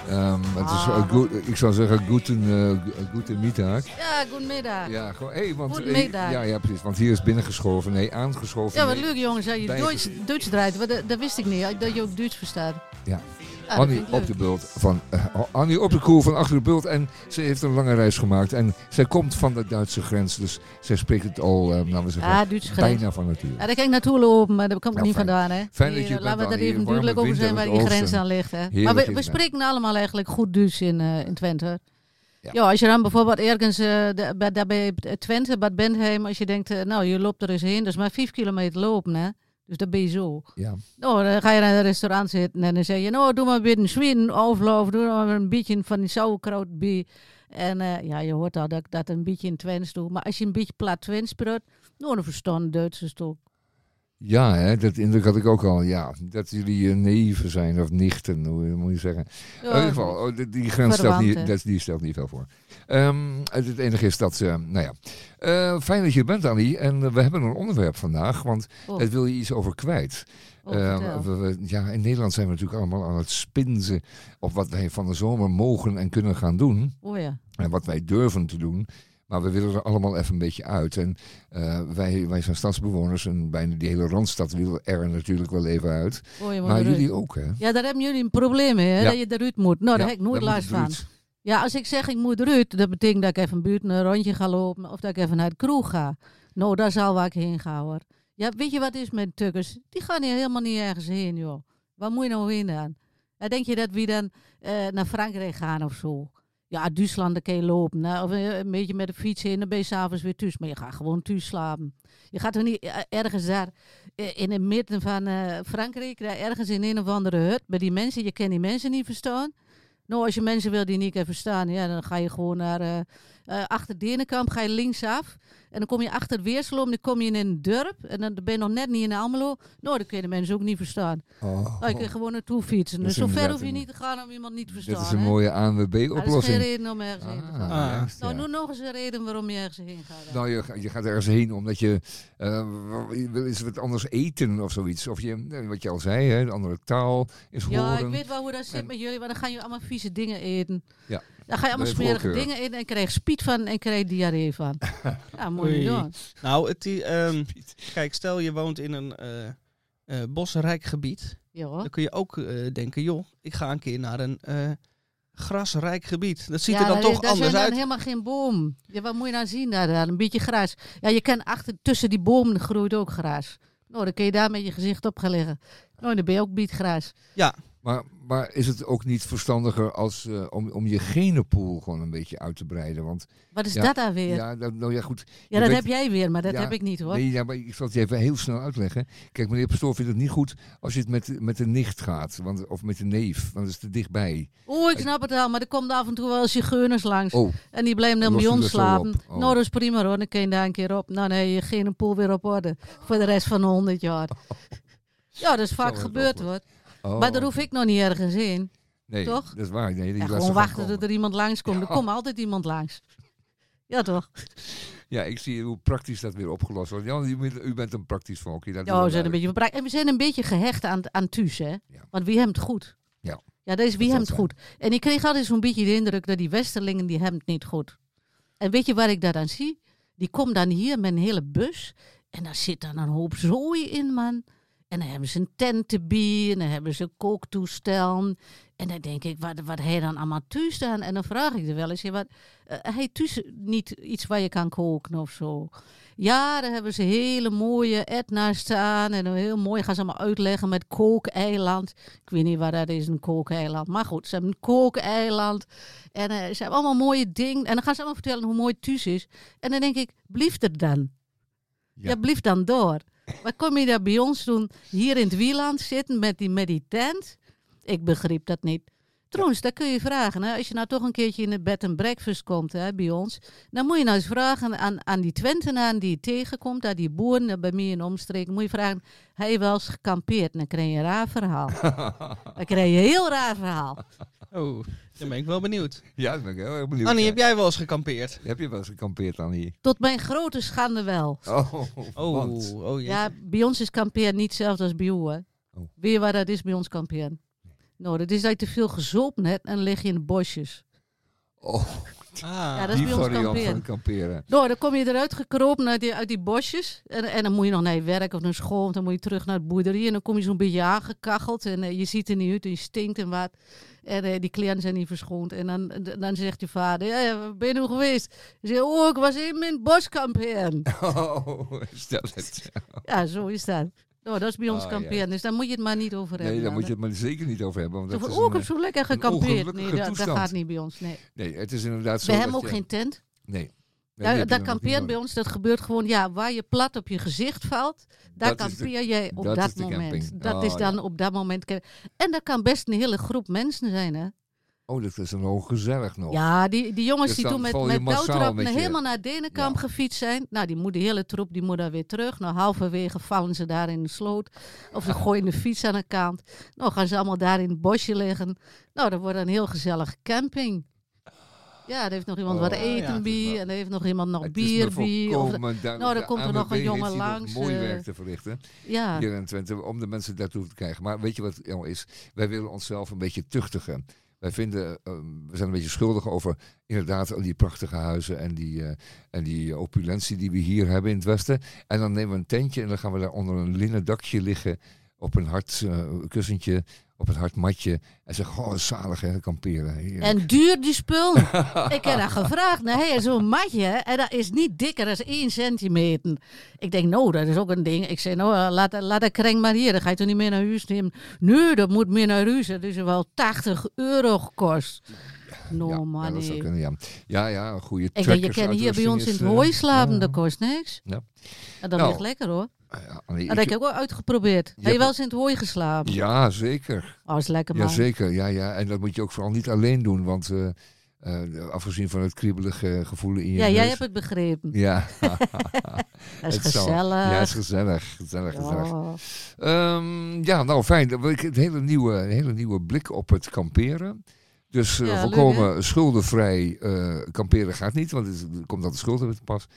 Ehm, het is, Ah, eh, goed- ik zou zeggen, guten, uh, Mittag. Ja, goedemiddag. Ja, gewoon, hey, want, Goedemiddag. eh, ja, ja, precies. Want hier is binnengeschoven. Nee, aangeschoven. Ja, wat nee. leuk jongens, dat je Duits. Duits draait. Dat, dat wist ik niet, dat je ook Duits verstaat. Ja. Ah, Annie op de bult van eh, Annie op de koel van achter de bult en ze heeft een lange reis gemaakt en zij komt van de Duitse grens, dus zij spreekt het al, eh, nou we zeggen, Ah, bijna van nature. Ja, daar kan ik naartoe lopen, maar daar kom ik Nou, niet fijn. vandaan. Hè. Fijn dat je Laten we daar even duidelijk over zijn waar die grens aan ligt. Hè. Maar we, spreken allemaal eigenlijk goed Duits in, eh, in Twente. Ja. Ja. als je dan bijvoorbeeld ergens, eh, de- bij, daar bij Twente, Bad Bentheim, als je denkt, nou je loopt er eens heen, is maar vijf kilometer lopen hè. Dus dat ben je zo. Ja. Nou, dan ga je naar een restaurant zitten en dan zeg je, nou, doe maar een beetje zwien overloop, doe maar een beetje van die sauerkraut bij. En eh, ja, je hoort al dat ik dat een beetje in Twents doe. Maar als je een beetje plat Twents praat, nou, dan verstaan Duitsers ook. Ja, hè, dat indruk had ik ook al. Ja, dat jullie eh, neven zijn of nichten, hoe moet je zeggen. in ieder geval, oh, die, die grens stelt niet, dat, die stelt niet veel voor. Ehm, het, enige is dat ze, nou ja. Eh, fijn dat je er bent, Annie. En eh, we hebben een onderwerp vandaag, want Oh, daar wil je iets over kwijt. oh, Eh, we- we- ja, in Nederland zijn we natuurlijk allemaal aan het spinzen op wat wij van de zomer mogen en kunnen gaan doen. oh ja. En wat wij durven te doen. Maar we willen er allemaal even een beetje uit. En eh, wij, wij zijn stadsbewoners en bijna die hele Randstad wil er natuurlijk wel even uit. Oh, Maar jullie ook, hè? Ja, daar hebben jullie een probleem mee, hè? Ja. dat je eruit moet. Nou, daar heb ik nooit last van. Ja, als ik zeg ik moet eruit, dat betekent dat ik even buiten een rondje ga lopen of dat ik even naar de kroeg ga. Nou, daar zal waar ik heen gaan hoor. Ja, weet je wat is met tukkers? Die gaan hier helemaal niet ergens heen, joh. Waar moet je nou heen dan? Ja, denk je dat we dan eh, naar Frankrijk gaan of zo? Ja, Duitsland, kun je lopen. hè. Of eh, een beetje met de fiets heen, dan ben je s'avonds weer thuis. Maar je gaat gewoon thuis slapen. Je gaat er niet eh, ergens daar eh, in het midden van Frankrijk, daar ergens in een of andere hut, bij die mensen. Je kent die mensen niet verstaan. Nou, als je mensen wil die niet kan verstaan, ja, dan ga je gewoon naar eh, achter Denenkamp, ga je linksaf. En dan kom je achter Weerselo, dan kom je in een dorp. En dan ben je nog net niet in Almelo. Nou, dan kun je de mensen ook niet verstaan. Oh, Nou, je kan gewoon naartoe fietsen. Dat Dus zo ver hoef je niet te gaan om iemand niet te verstaan. dit is een hè. mooie Maar dat is geen ANWB-oplossing. reden om ergens heen te gaan. Ah, Nou, ja. noem nog eens een reden waarom je ergens heen gaat. dan. Nou, je, je gaat ergens heen omdat je, eh, wil eens wat anders eten of zoiets. Of je, wat je al zei, hè, een andere taal is Ja, horen. ik weet wel hoe dat zit En- met jullie, maar dan gaan jullie allemaal vieze dingen eten. Ja. Dan ga je allemaal smerige voorkeur. dingen eten en krijg je spiet van en krijg je diarree van. ja, Oei. doen. Nou, het, die, ehm, kijk, stel je woont in een eh, eh, bosrijk gebied. Ja. Dan kun je ook eh, denken, joh, ik ga een keer naar een eh, grasrijk gebied. Dat ziet ja, er dan daar- toch daar anders zijn uit. dan helemaal geen boom. Ja, wat moet je nou zien daar? dan? Een beetje gras. Ja, je kan achter, tussen die bomen groeit ook gras. Nou, dan kun je daar met je gezicht op gaan liggen. Nou, dan ben je ook bietgras. Maar, maar is het ook niet verstandiger als, eh, om, om je genenpool gewoon een beetje uit te breiden? Want Wat is Ja, dat daar weer? Ja, ja, dat, nou ja, goed. dat weet- heb jij weer, maar dat Ja, heb ik niet hoor. Nee, ja, maar ik zal het je even heel snel uitleggen. Kijk, meneer Pastoor vindt het niet goed als je het met, met de nicht gaat. Want, of met de neef, want dat is te dichtbij. Oh, ik snap het al, maar er komt af en toe wel zigeuners langs. Oh, En die blijven dan bij ons dat slapen. Oh. Nou, dat is prima hoor. Dan kun je daar een keer op. Nou, nee, je geen pool weer op orde. Voor de rest van de 100 jaar. Ja, dat is vaak gebeurd hoor. Oh. Maar daar hoef ik nog niet ergens in. nee, toch? dat is waar. Nee, die En gewoon wachten dat er iemand langskomt. Er Ja. komt altijd iemand langs. Ja, toch? Ja, ik zie hoe praktisch dat weer opgelost wordt. Ja, u, bent- een praktisch volkje. dat Ja, we zijn een beetje. En we zijn een beetje gehecht aan, aan thuis, hè? Want wie hem het goed? Ja. Ja, dat is wie hem het goed. En ik kreeg altijd zo'n beetje de indruk dat die Westerlingen, die hebben het niet goed. En weet je waar ik dat aan zie? Die komt dan hier met een hele bus. En daar zit dan een hoop zooi in, man. En dan hebben ze een tentenbier. En dan hebben ze kooktoestellen. En dan denk ik, wat, wat hij dan allemaal thuis dan? En dan vraag ik er wel eens, wat, eh, hij thuis niet iets waar je kan koken of zo? Ja, daar hebben ze hele mooie etna staan. En dan heel mooi gaan ze allemaal uitleggen met kookeiland. Ik weet niet waar dat is, een kookeiland. Maar goed, ze hebben een kookeiland. En eh, ze hebben allemaal mooie dingen. En dan gaan ze allemaal vertellen hoe mooi thuis is. En dan denk ik, blieft er dan? Ja. Ja, blieft dan door. Wat kom je daar bij ons doen? Hier in het wieland zitten met die, met die tent? Ik begreep dat niet. Trouwens, dat kun je vragen. Hè? Als je nou toch een keertje in de bed and breakfast komt hè, bij ons, dan moet je nou eens vragen aan, aan die Twentenaren die je tegenkomt, aan die boeren bij mij in de omstreken, moet je vragen, heb je wel eens gekampeerd? Dan krijg je een raar verhaal. dan krijg je een heel raar verhaal. Oh, dan ben ik wel benieuwd. Ja, dat ben ik heel erg benieuwd. Annie, ja. heb jij wel eens gekampeerd? Heb je wel eens gekampeerd, Annie? Tot mijn grote schande wel. Oh, Oh, oh. Ja, bij ons is kamperen niet hetzelfde als bij jou. hè. Oh. Weet je waar dat is bij ons kamperen? Nou, dat is dat je te veel gezopen hebt en dan lig je in de bosjes. oh, Ah, Ja, dat is die bij ons kamperen. kamperen. Nou, dan kom je eruit gekropen uit die, uit die bosjes. En, en dan moet je nog naar je werk of naar school. Want dan moet je terug naar de boerderie. En dan kom je zo'n beetje aangekacheld. En eh, je ziet er niet uit en je stinkt en wat. En eh, die kleren zijn niet verschoond. En dan, dan zegt je vader, ja, ja, waar ben je nou geweest? Je zegt, oh, ik was in mijn bos kamperen. Oh, stel het. ja, zo is dat. Nou, dat is bij ons Oh, kamperen. ja. Dus daar moet je het maar niet over hebben. Nee, daar dan, moet je het maar zeker niet over hebben. Want dat van, is oh, ik een, heb zo lekker gekampeerd. Nee, dat, gaat niet bij ons. Nee. Nee, het is inderdaad zo We hebben ook je- geen tent. Nee. Dat ook niet kamperen bij ons, dat gebeurt gewoon, ja, waar je plat op je gezicht valt, daar Dat is de- kampeer jij op dat moment. Dat Oh, is dan ja. op dat moment. En dat kan best een hele groep mensen zijn, hè. Oh, dat is dan ook gezellig nog. Ja, die, die jongens Dus die toen met, met helemaal naar Denenkamp Ja. gefietst zijn. Nou, die moet, de hele troep die moet dan weer terug. Nou, halverwege vallen ze daar in de sloot. Of ze gooien de fiets aan de kant. Nou, gaan ze allemaal daar in het bosje liggen. Nou, dat wordt een heel gezellig camping. Ja, er heeft nog iemand wat Oh, eten ja. bij. En er heeft nog iemand nog bier bij. Nou, dan komt er nog een jongen langs, mooi eh, werk te verrichten. ja. hier in Twente, om de mensen daartoe te krijgen. Maar weet je wat nou is? Wij willen onszelf een beetje tuchtigen. Wij vinden, eh, we zijn een beetje schuldig over inderdaad die prachtige huizen en die, eh, en die opulentie die we hier hebben in het Westen. En dan nemen we een tentje en dan gaan we daar onder een linnen dakje liggen op een hard eh, kussentje, op een hard matje. En zeggen, oh zalig hè, kamperen. Heerlijk. En duur die spul. ik heb dat gevraagd. Nee, zo'n matje. En dat is niet dikker dan 1 centimeter. Ik denk, nou, dat is ook een ding. Ik zei, nou, eh, laat, laat dat kring maar hier. Dan ga je toch niet meer naar huis nemen. Nee, dat moet meer naar huis. Dat is wel 80 euro gekost. No, ja, dat zou nee. kunnen, ja. Ja, ja, een goede Ik denk, je kan hier bij ons in het eh, hooi slapen. ja. Dat kost niks. Ja. En dat Nou, ligt lekker hoor. Ja, nee, Dat ik- heb ik ook wel uitgeprobeerd. Heb je wel eens in het hooi geslapen? ja, zeker. Oh, is lekker man. Jazeker, ja, ja. En dat moet je ook vooral niet alleen doen, want eh, eh, afgezien van het kriebelige gevoel in je Ja, jij hebt het begrepen. Ja. Dat is Het zal- gezellig. Ja, het is gezellig. Gezellig, gezellig. Ja. Ehm, ja, nou fijn. Ik Een hele nieuwe, hele nieuwe blik op het kamperen. Dus eh, Ja, leuk, volkomen schuldenvrij eh, kamperen gaat niet, want het komt altijd schulden te pas.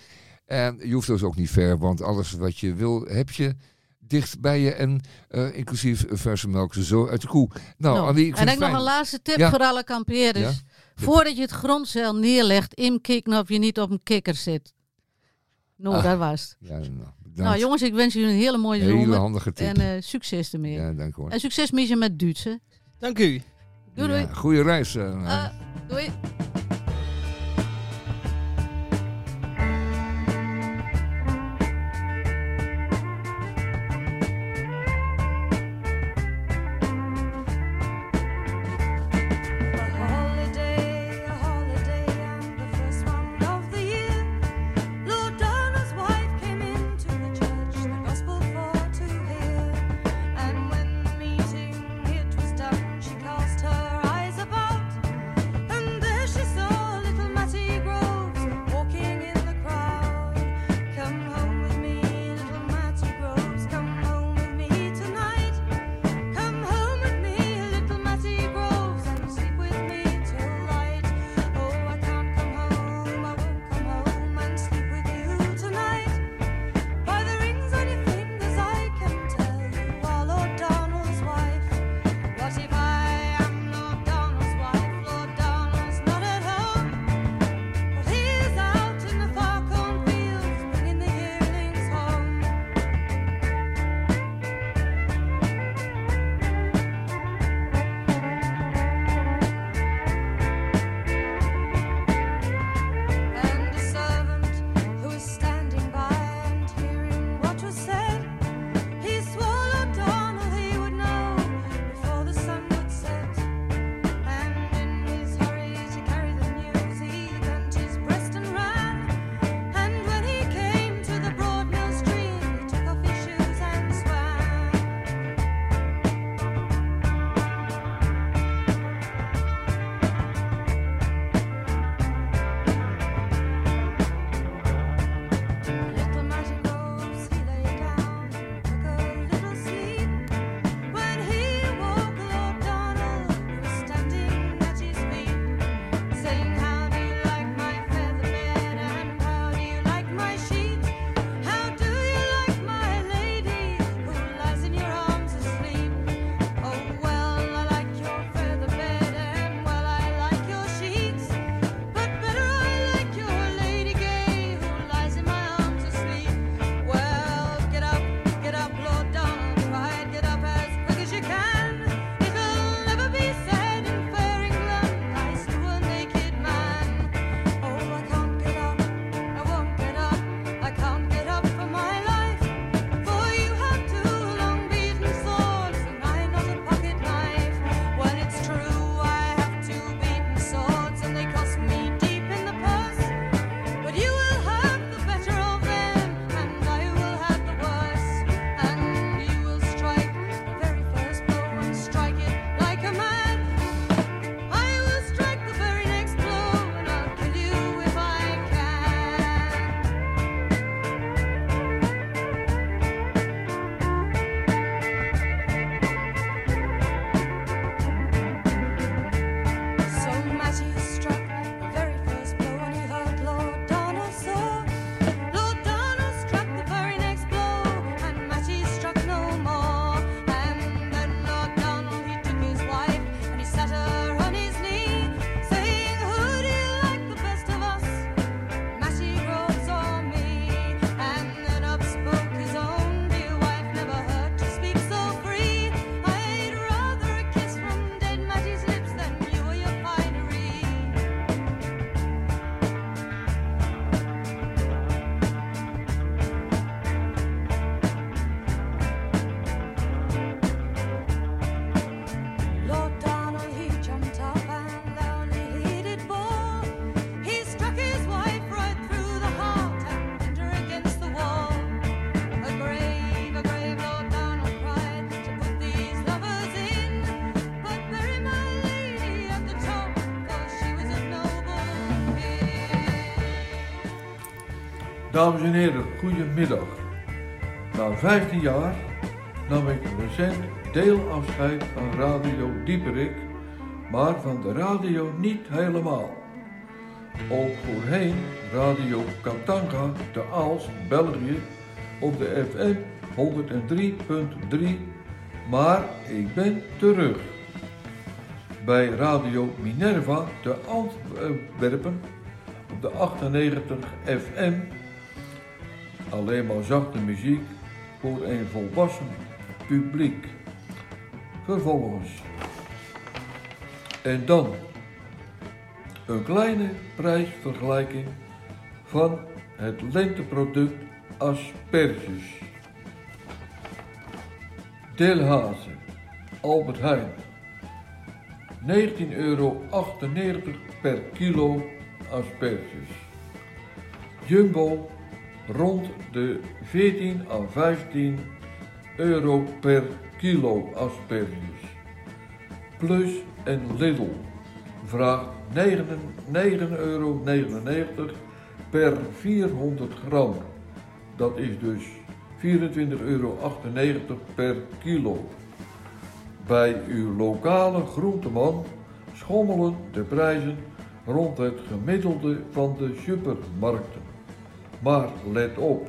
En je hoeft dus ook niet ver, want alles wat je wil heb je dicht bij je en eh, inclusief verse melk zo uit de koe. Nou, Annie, ik en het nog een laatste tip Ja. voor alle kampeerders. Ja. Voordat je het grondzeil neerlegt, inkikken of je niet op een kikker zit. Nou, Ah. dat was het. Ja, nou. Nou jongens, ik wens jullie een hele mooie Hele zomer. handige tip. En eh, succes ermee. ja, dank hoor. En succes met je met Duits, hè. Dank u. Doei, doei. Ja, goeie reis. eh, doei. Dames en heren, goedemiddag. Na 15 jaar nam ik recent deelafscheid van Radio Dieperik, maar van de radio niet helemaal. Ook voorheen Radio Katanga te Aalst, België, op de FM 103.3, maar ik ben terug. Bij Radio Minerva te Antwerpen op de 98 FM. Alleen maar zachte muziek voor een volwassen publiek. Vervolgens. En dan een kleine prijsvergelijking van het lenteproduct asperges. Delhaze, Albert Heijn. 19,98 euro per kilo asperges. Jumbo rond de 14 à 15 euro per kilo asperges. Plus en Lidl vraagt 9,99 euro per 400 gram. Dat is dus 24,98 euro per kilo. Bij uw lokale groenteman schommelen de prijzen rond het gemiddelde van de supermarkten. Maar let op,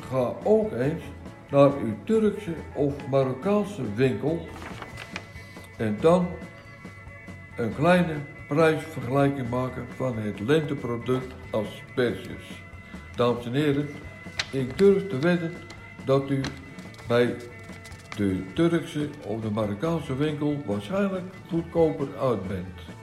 ga ook eens naar uw Turkse of Marokkaanse winkel en dan een kleine prijsvergelijking maken van het lenteproduct asperges. Dames en heren, ik durf te wedden dat u bij de Turkse of de Marokkaanse winkel waarschijnlijk goedkoper uit bent.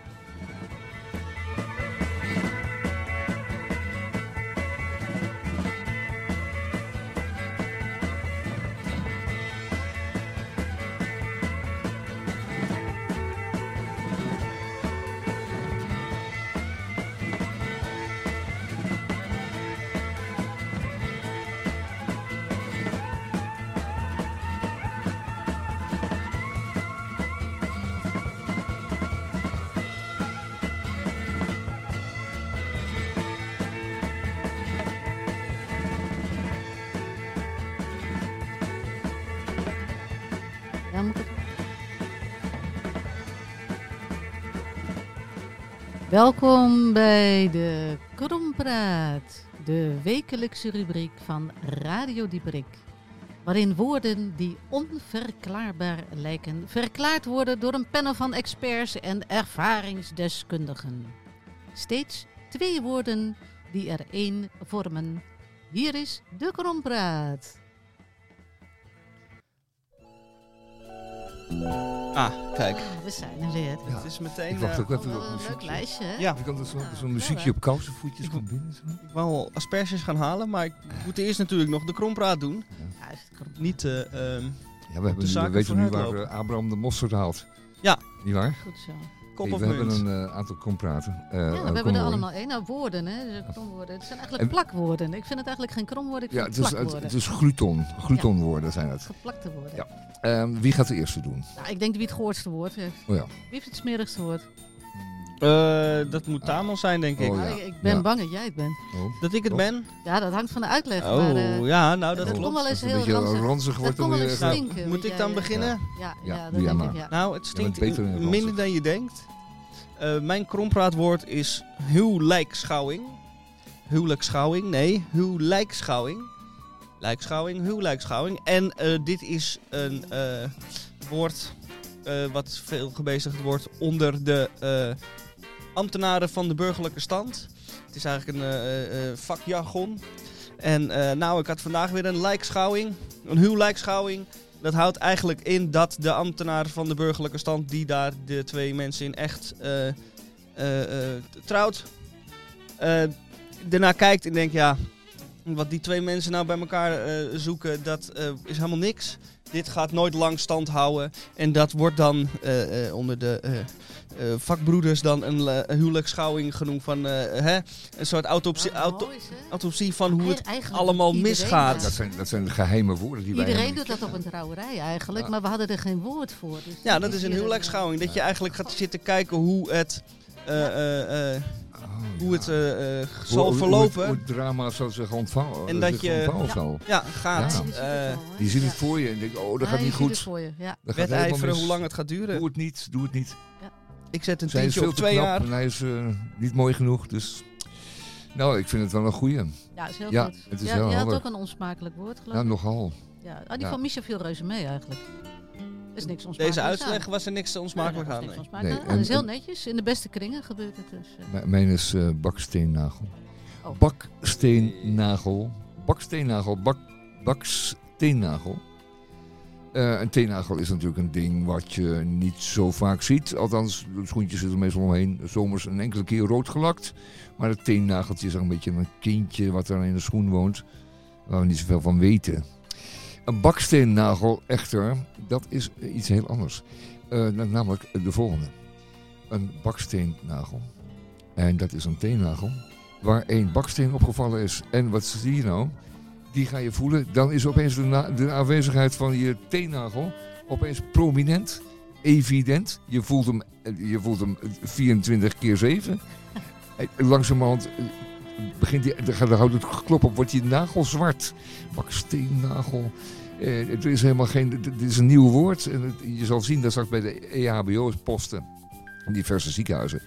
Welkom bij de Krompraat, de wekelijkse rubriek van Radio Dieperik. Waarin woorden die onverklaarbaar lijken, verklaard worden door een panel van experts en ervaringsdeskundigen. Steeds twee woorden die er één vormen. Hier is de Krompraat. Ah, kijk. We zijn er weer. Het is meteen... Ik wacht eh, ook even Wel op een leuk lijstje, hè? Ja. Kan dus zo'n zo'n Ja, muziekje op kousenvoetjes komt binnen. Zo. Ik wou asperges gaan halen, maar ik moet eerst natuurlijk nog de krompraat doen. Krompraat. Niet eh, ehm, Ja, we, De hebben, nu- we weten nu waar eh, Abraham de mosterd haalt. Ja. Niet waar? Goed zo. Kop Nee, of we hebben een eh, aantal kompraten. eh, Ja, we hebben er allemaal één. Nou, woorden, hè. Dus kromwoorden. Het zijn eigenlijk En- plakwoorden. Ik vind het eigenlijk geen kromwoorden, ik Ja, vind het het is, het, plakwoorden. het is gluton. Glutonwoorden zijn het. Geplakte woorden. Ja. Ehm, wie gaat de eerste doen? Nou, ik denk wie het gehoordste woord heeft. Oh ja. Wie heeft het smerigste woord? Eh, dat moet Tamon zijn, denk ik. Oh, ja. ik, ik ben Ja. bang dat jij het bent. Oh. Dat ik het ben? Ja, dat hangt van de uitleg. Oh, maar, eh, ja, nou dat dat klopt. komt wel eens het een heel beetje ranzig. ranzig wordt, Dat dan kon wel weer... eens Nou, stinken. moet ik dan eh, beginnen? Ja, Ja, ja, dat denk ik. Nou, het stinkt minder dan je denkt. Eh, mijn krompraatwoord is huwelijkschouwing. Huwelijkschouwing, nee, huwelijkschouwing. Lijkschouwing, huwelijkschouwing. En eh, dit is een eh, woord eh, wat veel gebezigd wordt onder de eh, ambtenaren van de burgerlijke stand. Het is eigenlijk een eh, eh, vakjargon. En eh, nou, ik had vandaag weer een lijkschouwing, een huwelijkschouwing. Dat houdt eigenlijk in dat de ambtenaar van de burgerlijke stand, die daar de twee mensen in echt eh, eh, eh, trouwt, eh daarna kijkt en denkt, ja, wat die twee mensen nou bij elkaar eh, zoeken, dat eh, is helemaal niks. Dit gaat nooit lang stand houden. En dat wordt dan eh, eh, onder de eh, eh, vakbroeders dan een huwelijksschouwing genoemd van eh, hè? een soort autopsie, auto, mooi hè? autopsie van hoe het Eigenlijk allemaal misgaat. Dat zijn, dat zijn geheime woorden die wij Iedereen doet dat op een trouwerij eigenlijk, Ja. maar we hadden er geen woord voor. Dus Ja, dat is een huwelijksschouwing. Dat je eigenlijk gaat zitten kijken hoe het... eh, eh, eh. Hoe het eh, eh, zal hoe- verlopen. Hoe, hoe het drama zal zich ontvouwen. En dat je- Ja. ja, gaat. Ja. eh, Je ziet het voor je en denkt, oh, dat Ja, gaat je niet ziet het goed. voor je, ja. Dat gaat helemaal wedijveren hoe lang het gaat duren. Doe het niet, doe het niet. Ik zet een Zij is tientje veel op te twee knap jaar. en hij is niet mooi genoeg, dus... Nou, ik vind het wel een goeie. Ja, is heel Ja, goed. het is ja, heel je had ook een onsmakelijk woord, geloof Ja, ik. nogal. Ja, ah, die Ja. van Misha viel reuze mee eigenlijk. Is niks onsmakelijks Deze uitleg aan. was er niks te onsmakelijk Nee, aan. niks Nee, aan. Dat is en- heel en- netjes. In de beste kringen gebeurt het dus. eh. M- Mijn is eh, baksteennagel. Oh. Baksteennagel. Baksteennagel. Bak, baksteennagel. Eh, een teennagel is natuurlijk een ding wat je niet zo vaak ziet. Althans, de schoentjes zitten er meestal omheen. Zomers een enkele keer rood gelakt. Maar het teennageltje is een beetje een kindje wat er in de schoen woont. Waar we niet zoveel van weten. Een baksteennagel echter, dat is iets heel anders. Eh, namelijk de volgende. Een baksteennagel. En dat is een teennagel waar één baksteen opgevallen is. En wat zie je nou? Die ga je voelen. Dan is opeens de, aanwezigheid van je teennagel opeens prominent, evident. Je voelt hem, eh, je voelt hem 24 keer 7. En Langzamerhand eh, begint die, dan houdt het gekloppen op, wordt die nagel zwart. Baksteennagel. Eh, het is helemaal geen, dit is een nieuw woord. En je zal zien dat straks bij de E EHBO-posten, in diverse ziekenhuizen,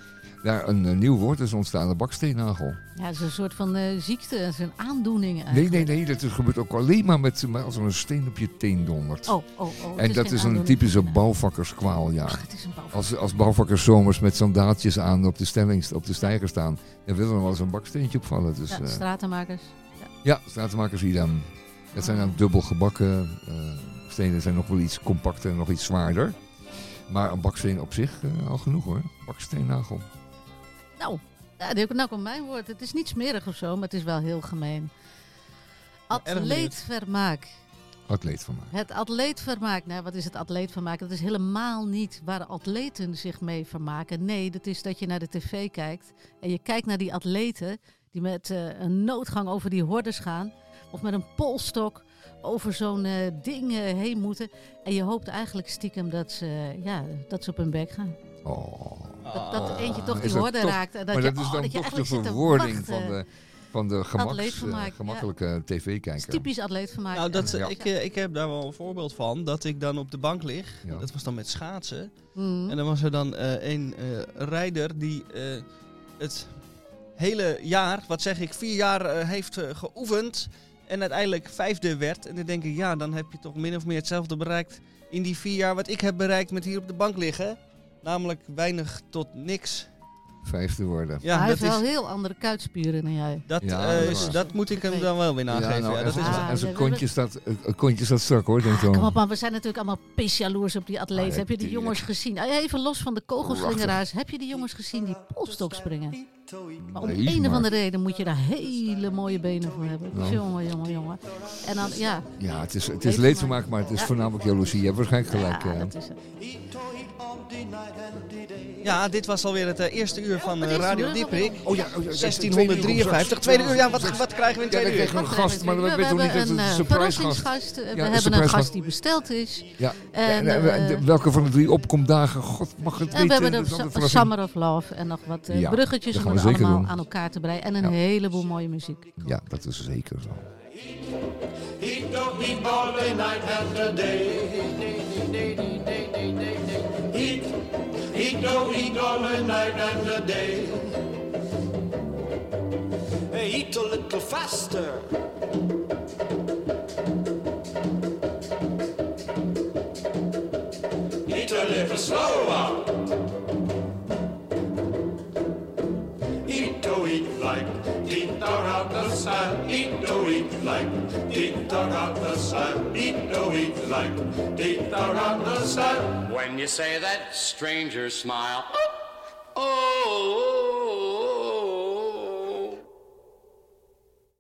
daar een, eh, nieuw woord is ontstaan, de baksteennagel. Ja, het is een soort van eh, ziekte. Het is een aandoening Nee, eigenlijk. nee, nee, dat is, gebeurt ook alleen maar met, maar als er een steen op je teen dondert. Oh, oh, oh. het en dat is een typische bouwvakkerskwaal, ja. Ach, het is een bouwvakker. Als, als bouwvakkers zomers met sandaaltjes aan op de, stelling, op de steiger staan, dan willen er wel eens een baksteentje opvallen. Dus, Ja, eh, stratenmakers. ja, stratenmakers idem. Dat zijn dan dubbel gebakken stenen, zijn nog wel iets compacter en nog iets zwaarder. Maar een baksteen op zich al genoeg hoor. Baksteennagel. Nou, ja, nou komt mijn woord. Het is niet smerig of zo, maar het is wel heel gemeen. Atleetvermaak. Atleet van mij. Het atleetvermaak. Nou, wat is het atleetvermaak? Dat is helemaal niet waar atleten zich mee vermaken. Nee, dat is dat je naar de tv kijkt en je kijkt naar die atleten die met eh, een noodgang over die hordes gaan. Of met een polstok over zo'n eh, ding eh, heen moeten. En je hoopt eigenlijk stiekem dat ze, ja, dat ze op hun bek gaan. Oh. Dat, dat eentje toch die toch- raakt. En dat maar je, dat is dan dat toch de verwoording van de, van de gemaks, eh, ja. gemakkelijke tv-kijker. is typisch atleetvermaak. Nou, dat, Ja. ik, eh, ik heb daar wel een voorbeeld van. Dat ik dan op de bank lig. Ja. Dat was dan met schaatsen. Mhm. En dan was er dan eh, een eh, rijder die eh, het hele jaar, wat zeg ik, vier jaar eh, heeft geoefend. En uiteindelijk vijfde werd. En dan denk ik, ja, dan heb je toch min of meer hetzelfde bereikt in die vier jaar wat ik heb bereikt met hier op de bank liggen. Namelijk weinig tot niks. Vijfde worden. Ja, hij dat heeft is, wel heel andere kuitspieren dan jij. dat, Ja, eh, dat moet ik hem dan wel weer nageven. Ja, nou, dat en is zijn- en kontje staat, kontje staat strak hoor, denk ik Ah, Kom wel. op man, we zijn natuurlijk allemaal pisjaloers op die atleten. Ah, heb je die jongens gezien? Ah, Even los van de kogelslingeraars. Heb je die jongens gezien die polstok springen? Maar om Nee, een of maar- andere reden moet je daar hele mooie benen voor hebben. Nou. Jongen, jongen, jongen. En dan, ja. Ja, het is, het is Leedvermaak. maar het is Ja. voornamelijk jaloezie. Je hebt waarschijnlijk gelijk. ja, eh. dat is het. Ja, dit was alweer het eh, eerste uur van eh, eerste Radio uur, Dieperik. Oh ja, oh ja, 1653. Tweede uur, ja, wat, wat krijgen we in tweede uur? we een gast, maar we we weten nog niet dat het hebben een een surprise gast verrassingsgast. We een hebben een gast die besteld is. Ja. En, Ja, en, eh, eh, de- welke van de drie opkomdagen? God mag het En weten. we hebben dat de. Summer of Love en nog wat eh, bruggetjes dat om allemaal doen. aan elkaar te breien. En een Ja. heleboel mooie muziek. Ja, dat is zeker zo. He don't eat all the night and the day. Eat, he don't eat all the night and the day. Eat a little faster. Eat a little slower. Eat around the sun. Eat to eat like eat around the sun. Eat to eat like eat around the sun. When you say that stranger smile, oh, oh, oh, oh.